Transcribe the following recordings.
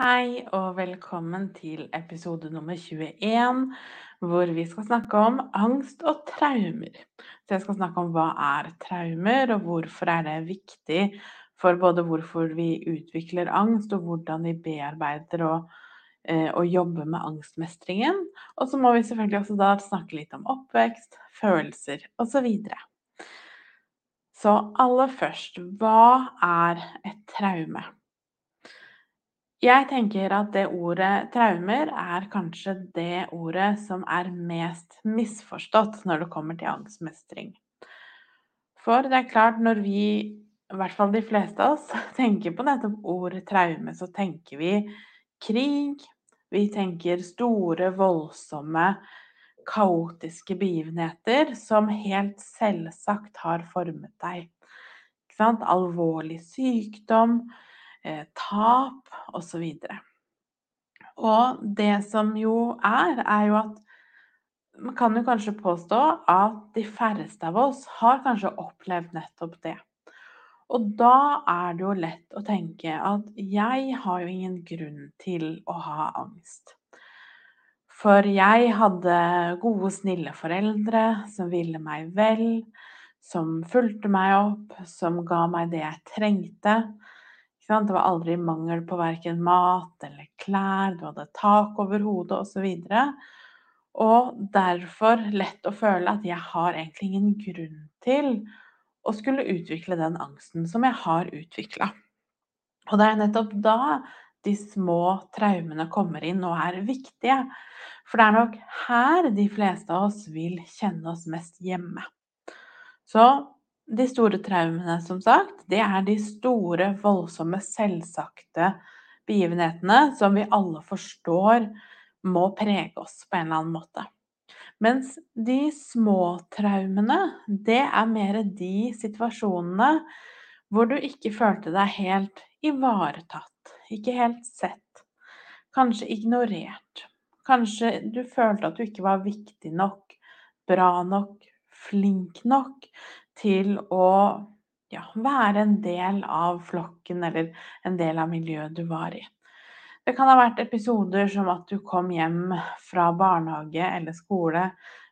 Hei og velkommen til episode nummer 21, hvor vi skal snakke om angst og traumer. Så jeg skal snakke om hva er traumer, og hvorfor er det viktig for både hvorfor vi utvikler angst, og hvordan vi bearbeider og, eh, og jobber med angstmestringen. Og så må vi selvfølgelig også da snakke litt om oppvekst, følelser osv. Så, så aller først, hva er et traume? Jeg tenker at det ordet traumer er kanskje det ordet som er mest misforstått når det kommer til angstmestring. For det er klart, når vi, i hvert fall de fleste av oss, tenker på nettopp ordet traume, så tenker vi krig. Vi tenker store, voldsomme, kaotiske begivenheter som helt selvsagt har formet deg. Alvorlig sykdom eh, tap osv. Og, og det som jo er, er jo at man kan jo kanskje påstå at de færreste av oss har kanskje opplevd nettopp det. Og da er det jo lett å tenke at jeg har jo ingen grunn til å ha angst. For jeg hadde gode, snille foreldre som ville meg vel, som fulgte meg opp, som ga meg det jeg trengte. Det var aldri mangel på verken mat eller klær, du hadde tak over hodet osv. Og, og derfor lett å føle at jeg har egentlig ingen grunn til å skulle utvikle den angsten som jeg har utvikla. Og det er nettopp da de små traumene kommer inn og er viktige. For det er nok her de fleste av oss vil kjenne oss mest hjemme. Så de store traumene, som sagt, det er de store, voldsomme, selvsagte begivenhetene som vi alle forstår må prege oss på en eller annen måte. Mens de små traumene, det er mer de situasjonene hvor du ikke følte deg helt ivaretatt, ikke helt sett, kanskje ignorert. Kanskje du følte at du ikke var viktig nok, bra nok, flink nok til å ja, være en del av flokken eller en del av miljøet du var i. Det kan ha vært episoder som at du kom hjem fra barnehage eller skole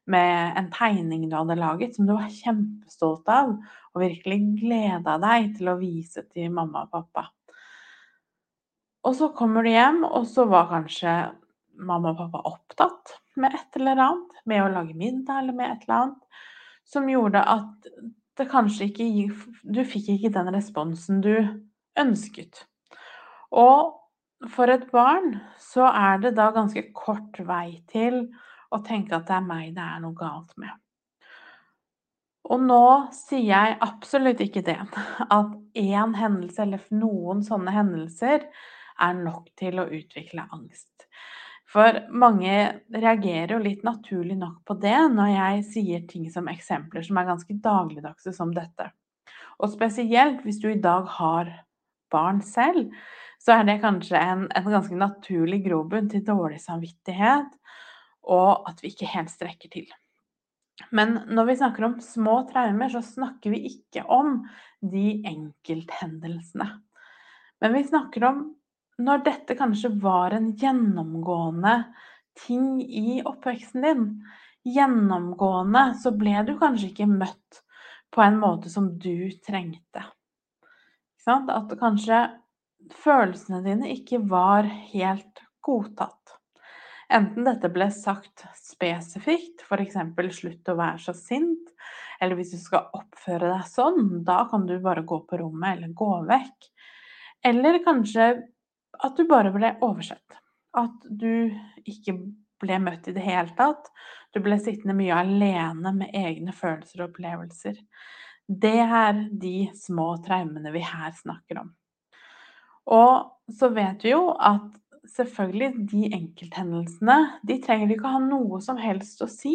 med en tegning du hadde laget som du var kjempestolt av, og virkelig gleda deg til å vise til mamma og pappa. Og så kommer du hjem, og så var kanskje mamma og pappa opptatt med et eller annet, med å lage middag eller med et eller annet, som gjorde at det kanskje ikke Du fikk ikke den responsen du ønsket. Og for et barn så er det da ganske kort vei til å tenke at det er meg det er noe galt med. Og nå sier jeg absolutt ikke det, at én hendelse eller noen sånne hendelser er nok til å utvikle angst. For mange reagerer jo litt naturlig nok på det når jeg sier ting som eksempler som er ganske dagligdagse som dette. Og spesielt hvis du i dag har barn selv, så er det kanskje en, en ganske naturlig grobunn til dårlig samvittighet, og at vi ikke helt strekker til. Men når vi snakker om små traumer, så snakker vi ikke om de enkelthendelsene. Men vi snakker om når dette kanskje var en gjennomgående ting i oppveksten din, gjennomgående, så ble du kanskje ikke møtt på en måte som du trengte. At kanskje følelsene dine ikke var helt godtatt. Enten dette ble sagt spesifikt, f.eks. 'slutt å være så sint', eller 'hvis du skal oppføre deg sånn, da kan du bare gå på rommet eller gå vekk'. Eller kanskje at du bare ble oversett. At du ikke ble møtt i det hele tatt. Du ble sittende mye alene med egne følelser og opplevelser. Det er de små traumene vi her snakker om. Og så vet vi jo at selvfølgelig, de enkelthendelsene, de trenger ikke å ha noe som helst å si,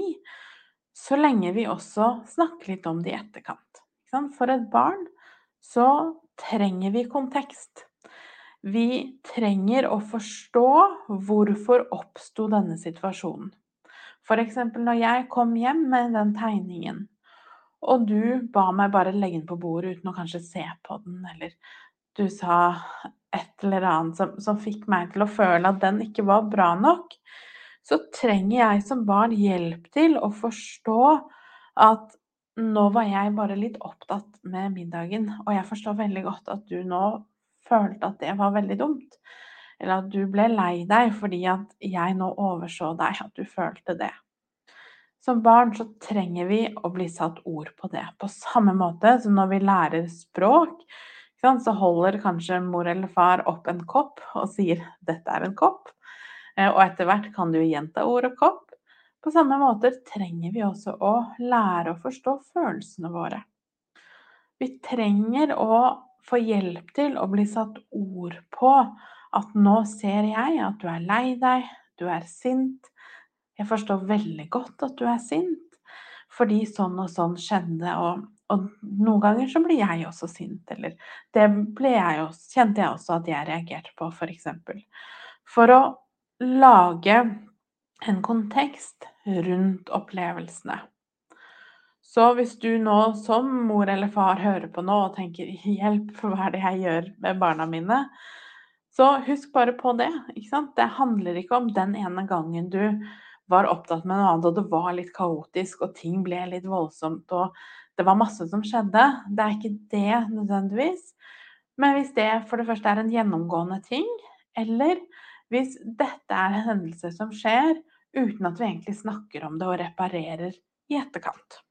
så lenge vi også snakker litt om det i etterkant. For et barn så trenger vi kontekst. Vi trenger å forstå hvorfor oppsto denne situasjonen. F.eks. når jeg kom hjem med den tegningen, og du ba meg bare legge den på bordet uten å kanskje se på den, eller du sa et eller annet som, som fikk meg til å føle at den ikke var bra nok, så trenger jeg som barn hjelp til å forstå at nå var jeg bare litt opptatt med middagen, og jeg forstår veldig godt at du nå følte at det var veldig dumt. Eller at du ble lei deg fordi at jeg nå overså deg at du følte det. Som barn så trenger vi å bli satt ord på det. På samme måte som når vi lærer språk, så holder kanskje mor eller far opp en kopp og sier 'dette er en kopp'. Eh, og etter hvert kan du gjenta ordet kopp. På samme måte trenger vi også å lære å forstå følelsene våre. Vi trenger å få hjelp til å bli satt ord på at nå ser jeg at du er lei deg, du er sint. Jeg forstår veldig godt at du er sint, fordi sånn og sånn skjedde. Og, og noen ganger så blir jeg også sint, eller det jeg også, kjente jeg også at jeg reagerte på, f.eks. For, for å lage en kontekst rundt opplevelsene. Så hvis du nå som mor eller far hører på nå og tenker 'hjelp, hva er det jeg gjør med barna mine', så husk bare på det. Det handler ikke om den ene gangen du var opptatt med noe annet og det var litt kaotisk og ting ble litt voldsomt og det var masse som skjedde. Det er ikke det nødvendigvis. Men hvis det for det første er en gjennomgående ting, eller hvis dette er en hendelse som skjer uten at vi egentlig snakker om det og reparerer i etterkant.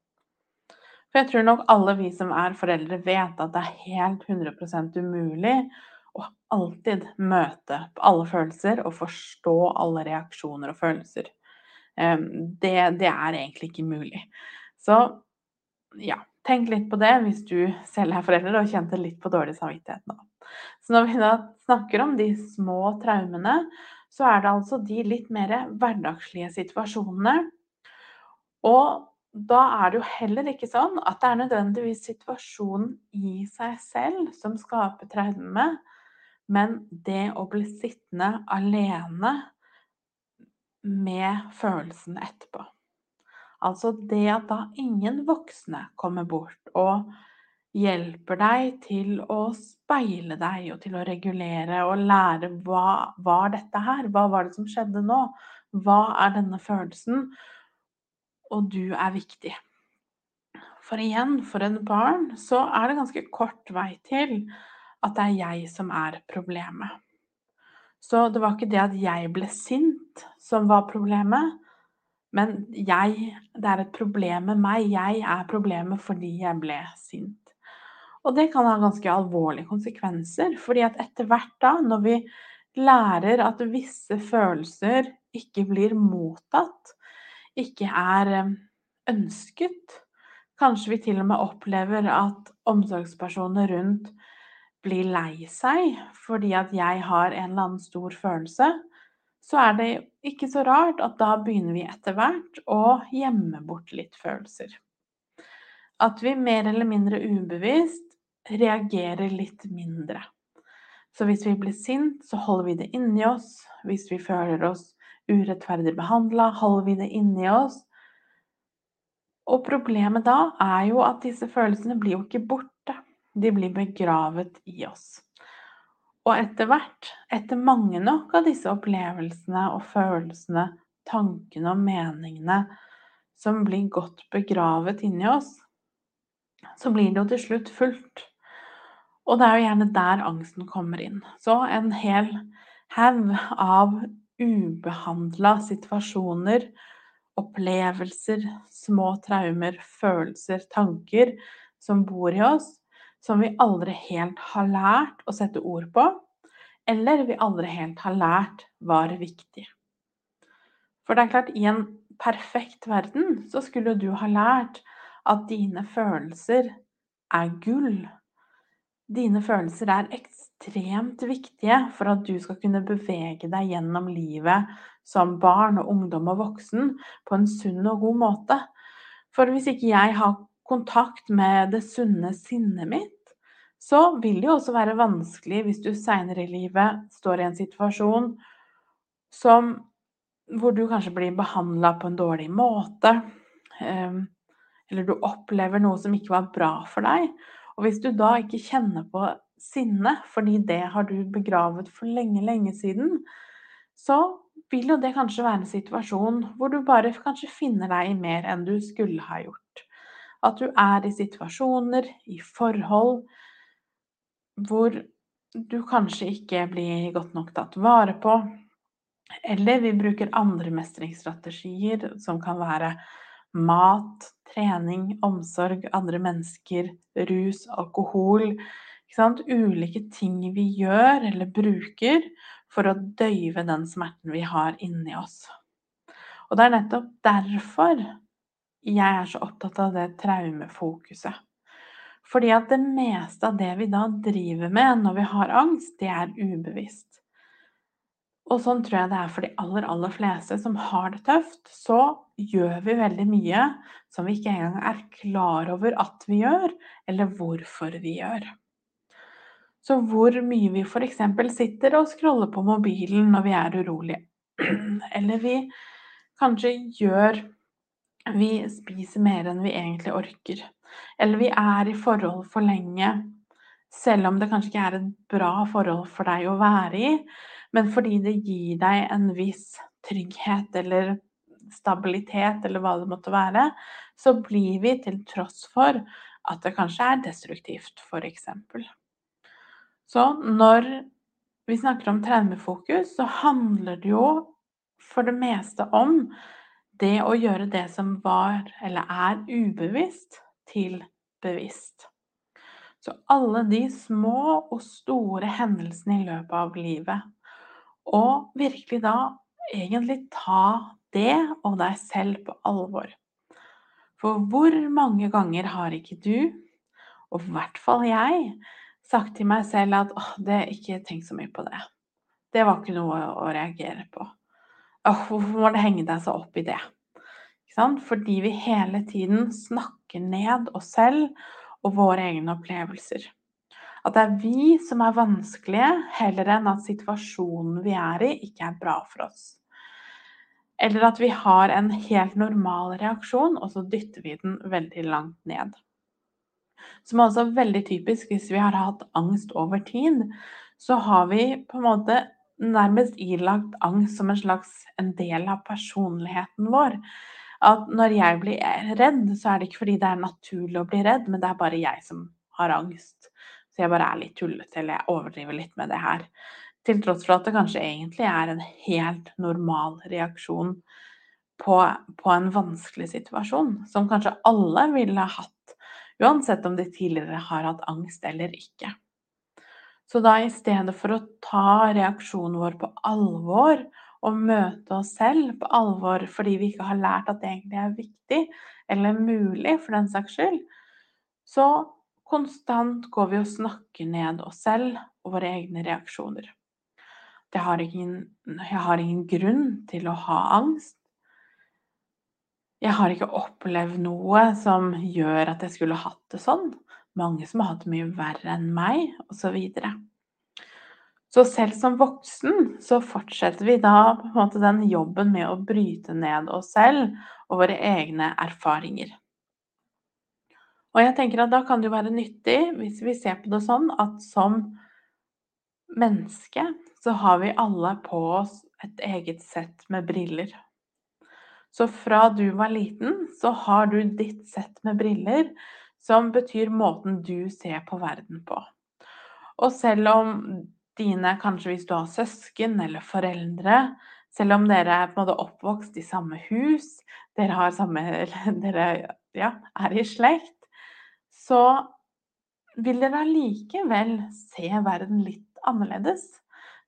For jeg tror nok alle vi som er foreldre, vet at det er helt 100% umulig å alltid møte alle følelser og forstå alle reaksjoner og følelser. Det, det er egentlig ikke mulig. Så ja, tenk litt på det hvis du selv er forelder og kjente litt på dårlig samvittighet nå. Så når vi da snakker om de små traumene, så er det altså de litt mer hverdagslige situasjonene. Og da er det jo heller ikke sånn at det er nødvendigvis situasjonen i seg selv som skaper traume, men det å bli sittende alene med følelsen etterpå. Altså det at da ingen voksne kommer bort og hjelper deg til å speile deg og til å regulere og lære hva var dette her? Hva var det som skjedde nå? Hva er denne følelsen? Og du er viktig. For igjen, for en barn så er det ganske kort vei til at det er jeg som er problemet. Så det var ikke det at jeg ble sint som var problemet, men jeg Det er et problem med meg. Jeg er problemet fordi jeg ble sint. Og det kan ha ganske alvorlige konsekvenser, fordi at etter hvert da, når vi lærer at visse følelser ikke blir mottatt, ikke er eh, ønsket, kanskje vi til og med opplever at omsorgspersoner rundt blir lei seg fordi at jeg har en eller annen stor følelse, så er det ikke så rart at da begynner vi etter hvert å gjemme bort litt følelser. At vi mer eller mindre ubevisst reagerer litt mindre. Så hvis vi blir sint, så holder vi det inni oss. Hvis vi føler oss urettferdig behandla, holder vi det inni oss. Og problemet da er jo at disse følelsene blir jo ikke borte. De blir begravet i oss. Og etter hvert, etter mange nok av disse opplevelsene og følelsene, tankene og meningene som blir godt begravet inni oss, så blir det jo til slutt fullt. Og det er jo gjerne der angsten kommer inn. Så en hel haug av ubehandla situasjoner, opplevelser, små traumer, følelser, tanker som bor i oss, som vi aldri helt har lært å sette ord på, eller vi aldri helt har lært var viktig. For det er klart, i en perfekt verden så skulle du ha lært at dine følelser er gull Dine følelser er ekstremt viktige for at du skal kunne bevege deg gjennom livet som barn og ungdom og voksen på en sunn og god måte. For hvis ikke jeg har kontakt med det sunne sinnet mitt, så vil det jo også være vanskelig hvis du seinere i livet står i en situasjon som hvor du kanskje blir behandla på en dårlig måte, ehm, eller du opplever noe som ikke var bra for deg. Og hvis du da ikke kjenner på sinne, fordi det har du begravet for lenge, lenge siden, så vil jo det kanskje være en situasjon hvor du bare kanskje finner deg i mer enn du skulle ha gjort. At du er i situasjoner, i forhold, hvor du kanskje ikke blir godt nok tatt vare på. Eller vi bruker andre mestringsstrategier, som kan være mat, trening, omsorg, andre mennesker, rus, alkohol. Ulike ting vi gjør eller bruker for å døyve den smerten vi har inni oss. Og det er nettopp derfor jeg er så opptatt av det traumefokuset. Fordi at det meste av det vi da driver med når vi har angst, det er ubevisst. Og sånn tror jeg det er for de aller, aller fleste som har det tøft. Så gjør vi veldig mye som vi ikke engang er klar over at vi gjør, eller hvorfor vi gjør. Så hvor mye vi f.eks. sitter og scroller på mobilen når vi er urolige, eller vi kanskje gjør Vi spiser mer enn vi egentlig orker. Eller vi er i forhold for lenge, selv om det kanskje ikke er et bra forhold for deg å være i, men fordi det gir deg en viss trygghet eller stabilitet eller hva det måtte være, så blir vi til tross for at det kanskje er destruktivt, f.eks. Så når vi snakker om traumefokus, så handler det jo for det meste om det å gjøre det som var eller er ubevisst, til bevisst. Så alle de små og store hendelsene i løpet av livet, og virkelig da egentlig ta det og deg selv på alvor. For hvor mange ganger har ikke du, og i hvert fall jeg, sagt til meg selv at åh, det ikke tenk så mye på det. Det var ikke noe å reagere på. Åh, hvorfor må det henge deg så opp i det? Fordi vi hele tiden snakker ned oss selv og våre egne opplevelser. At det er vi som er vanskelige, heller enn at situasjonen vi er i, ikke er bra for oss. Eller at vi har en helt normal reaksjon, og så dytter vi den veldig langt ned. Som er også veldig typisk hvis vi har hatt angst over tid. Så har vi på en måte nærmest ilagt angst som en slags en del av personligheten vår at når jeg blir redd, så er det ikke fordi det er naturlig å bli redd, men det er bare jeg som har angst. Så jeg bare er litt tullete, eller jeg overdriver litt med det her. Til tross for at det kanskje egentlig er en helt normal reaksjon på, på en vanskelig situasjon, som kanskje alle ville hatt, uansett om de tidligere har hatt angst eller ikke. Så da i stedet for å ta reaksjonen vår på alvor og møte oss selv på alvor fordi vi ikke har lært at det egentlig er viktig, eller mulig for den saks skyld, så konstant går vi og snakker ned oss selv og våre egne reaksjoner. Har ingen, jeg har ingen grunn til å ha angst. Jeg har ikke opplevd noe som gjør at jeg skulle hatt det sånn. Mange som har hatt det mye verre enn meg, osv. Så så selv som voksen så fortsetter vi da på en måte den jobben med å bryte ned oss selv og våre egne erfaringer. Og jeg tenker at da kan det jo være nyttig, hvis vi ser på det sånn, at som menneske så har vi alle på oss et eget sett med briller. Så fra du var liten, så har du ditt sett med briller, som betyr måten du ser på verden på. Og selv om dine, kanskje hvis du har søsken eller foreldre, selv om dere er på en måte oppvokst i samme hus, dere, samme, dere ja, er i slekt, så vil dere allikevel se verden litt annerledes.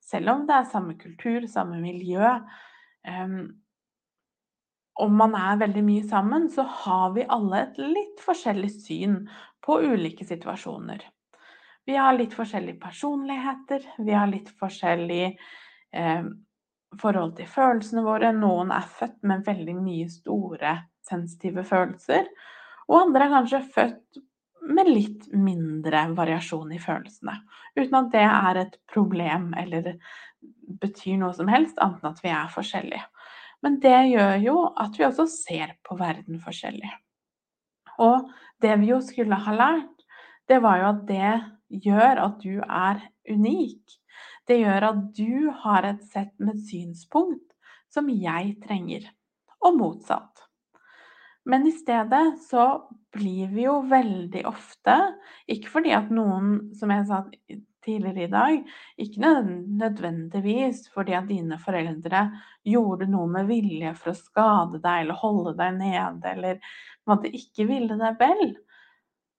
Selv om det er samme kultur, samme miljø. Um, om man er veldig mye sammen, så har vi alle et litt forskjellig syn på ulike situasjoner. Vi har litt forskjellige personligheter, vi har litt forskjellig eh, forhold til følelsene våre. Noen er født med veldig mye store, sensitive følelser, og andre er kanskje født med litt mindre variasjon i følelsene. Uten at det er et problem eller betyr noe som helst, annet enn at vi er forskjellige. Men det gjør jo at vi også ser på verden forskjellig. Og det vi jo skulle ha lært, det var jo at det gjør at du er unik. Det gjør at du har et sett med synspunkt som jeg trenger, og motsatt. Men i stedet så blir vi jo veldig ofte, ikke fordi at noen, som jeg sa tidligere i dag, ikke nødvendigvis fordi at dine foreldre gjorde noe med vilje for å skade deg eller holde deg nede, eller en måte ikke ville deg vel.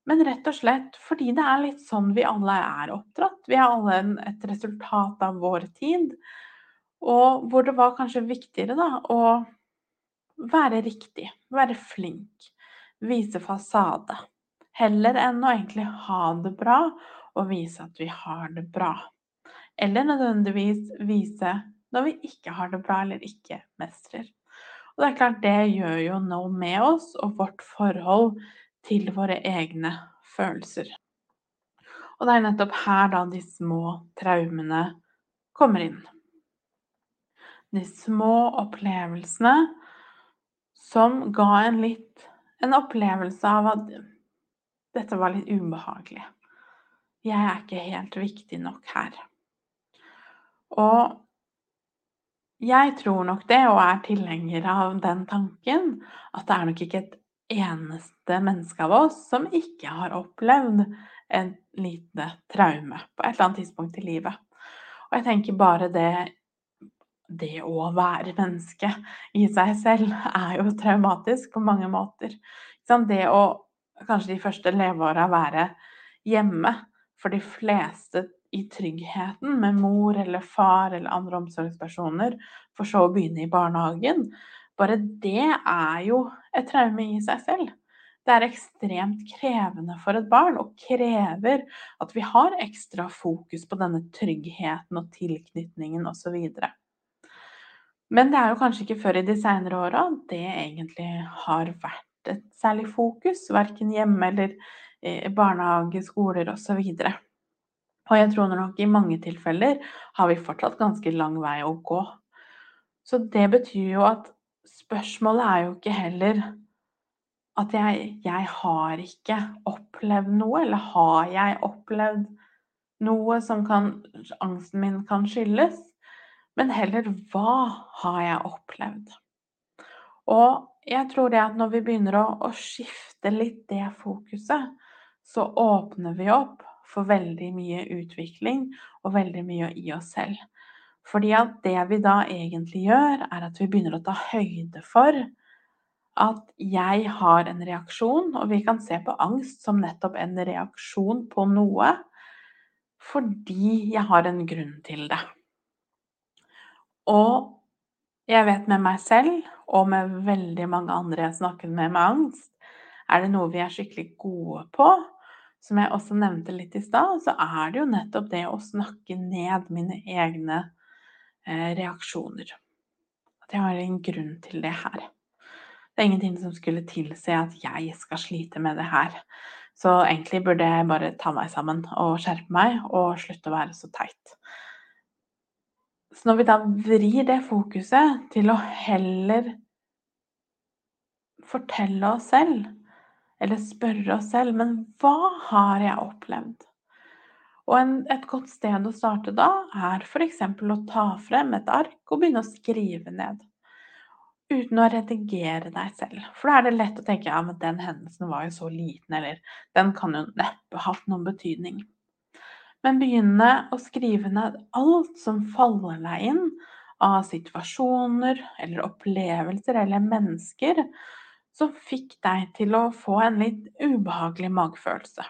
Men rett og slett fordi det er litt sånn vi alle er oppdratt. Vi er alle et resultat av vår tid. Og hvor det var kanskje viktigere da, å være riktig, være flink, vise fasade. Heller enn å egentlig ha det bra og vise at vi har det bra. Eller nødvendigvis vise når vi ikke har det bra eller ikke mestrer. Og det er klart, det gjør jo noe med oss og vårt forhold til våre egne følelser. Og det er nettopp her da de små traumene kommer inn. De små opplevelsene som ga en litt en opplevelse av at dette var litt ubehagelig. Jeg er ikke helt viktig nok her. Og jeg tror nok det, og er tilhenger av den tanken, at det er nok ikke et eneste menneske av oss som ikke har opplevd en lite traume på et eller annet tidspunkt i livet. Og jeg tenker bare det det å være menneske i seg selv er jo traumatisk på mange måter. Det å kanskje de første leveåra være hjemme for de fleste i tryggheten med mor eller far eller andre omsorgspersoner, for så å begynne i barnehagen. Bare det er jo et traume i seg selv. Det er ekstremt krevende for et barn og krever at vi har ekstra fokus på denne tryggheten og tilknytningen osv. Men det er jo kanskje ikke før i de seinere åra det egentlig har vært et særlig fokus, verken hjemme eller i barnehage, skoler osv. Og, og jeg tror nok i mange tilfeller har vi fortsatt ganske lang vei å gå. Så det betyr jo at spørsmålet er jo ikke heller at jeg, jeg har ikke opplevd noe, eller har jeg opplevd noe som kan, angsten min kan skyldes? men heller hva har jeg opplevd? Og jeg tror det at når vi begynner å, å skifte litt det fokuset, så åpner vi opp for veldig mye utvikling og veldig mye i oss selv. Fordi at det vi da egentlig gjør, er at vi begynner å ta høyde for at jeg har en reaksjon, og vi kan se på angst som nettopp en reaksjon på noe fordi jeg har en grunn til det. Og jeg vet med meg selv, og med veldig mange andre jeg snakker med med angst, er det noe vi er skikkelig gode på, som jeg også nevnte litt i stad, så er det jo nettopp det å snakke ned mine egne eh, reaksjoner. At jeg har en grunn til det her. Det er ingenting som skulle tilsi at jeg skal slite med det her. Så egentlig burde jeg bare ta meg sammen og skjerpe meg og slutte å være så teit. Så når vi da vrir det fokuset til å heller fortelle oss selv, eller spørre oss selv Men hva har jeg opplevd? Og en, et godt sted å starte da er f.eks. å ta frem et ark og begynne å skrive ned. Uten å redigere deg selv. For da er det lett å tenke ja, men den hendelsen var jo så liten, eller den kan jo neppe hatt noen betydning men begynne å skrive ned alt som faller deg inn av situasjoner eller opplevelser eller mennesker som fikk deg til å få en litt ubehagelig magefølelse.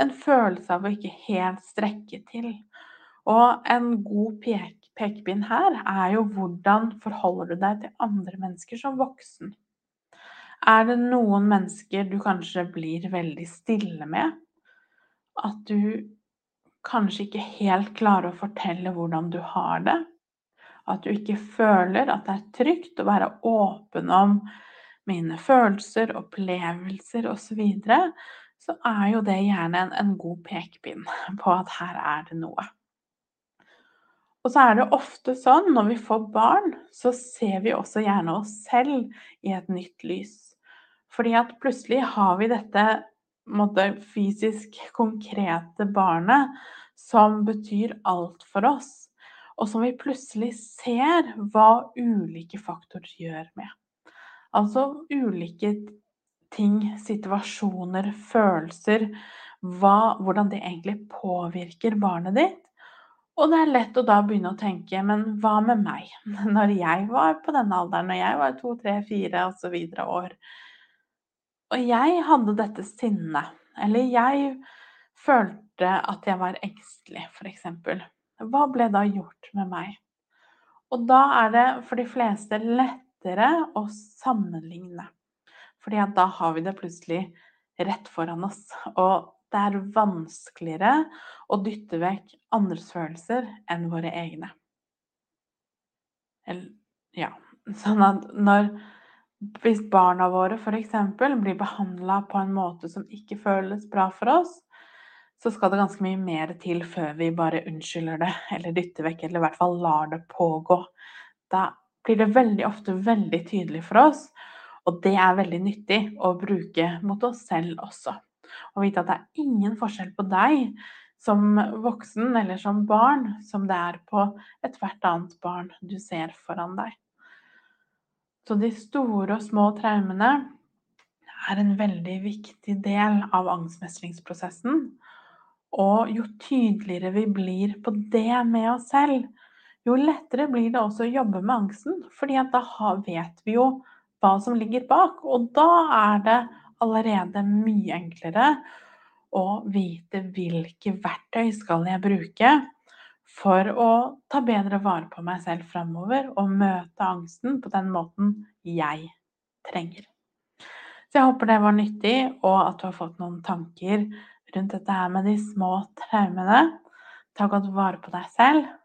En følelse av å ikke helt strekke til. Og en god pek pekepinn her er jo hvordan forholder du deg til andre mennesker som voksen. Er det noen mennesker du kanskje blir veldig stille med? At du kanskje ikke helt klarer å fortelle hvordan du har det, at du ikke føler at det er trygt å være åpen om mine følelser, opplevelser osv., så, videre, så er jo det gjerne en, en god pekepinn på at her er det noe. Og så er det ofte sånn når vi får barn, så ser vi også gjerne oss selv i et nytt lys. Fordi at plutselig har vi dette måtte, fysisk konkrete barnet som betyr alt for oss, og som vi plutselig ser hva ulike faktorer gjør med. Altså ulike ting, situasjoner, følelser, hva, hvordan det egentlig påvirker barnet ditt. Og det er lett å da begynne å tenke, men hva med meg? Når jeg var på denne alderen, når jeg var to, tre, fire osv. år. Og jeg hadde dette sinnet, eller jeg følte at jeg var engstelig, f.eks. Hva ble da gjort med meg? Og da er det for de fleste lettere å sammenligne. Fordi da har vi det plutselig rett foran oss. Og det er vanskeligere å dytte vekk andres følelser enn våre egne. Ja, sånn at når Hvis barna våre f.eks. blir behandla på en måte som ikke føles bra for oss, så skal det ganske mye mer til før vi bare unnskylder det eller dytter vekk, eller i hvert fall lar det pågå. Da blir det veldig ofte veldig tydelig for oss, og det er veldig nyttig å bruke mot oss selv også. Og vite at det er ingen forskjell på deg som voksen eller som barn som det er på ethvert annet barn du ser foran deg. Så de store og små traumene er en veldig viktig del av angstmestringsprosessen. Og jo tydeligere vi blir på det med oss selv, jo lettere blir det også å jobbe med angsten. fordi da vet vi jo hva som ligger bak, og da er det allerede mye enklere å vite hvilke verktøy skal jeg bruke for å ta bedre vare på meg selv framover og møte angsten på den måten jeg trenger. Så jeg håper det var nyttig, og at du har fått noen tanker rundt dette her med de små traumene. Ta godt vare på deg selv,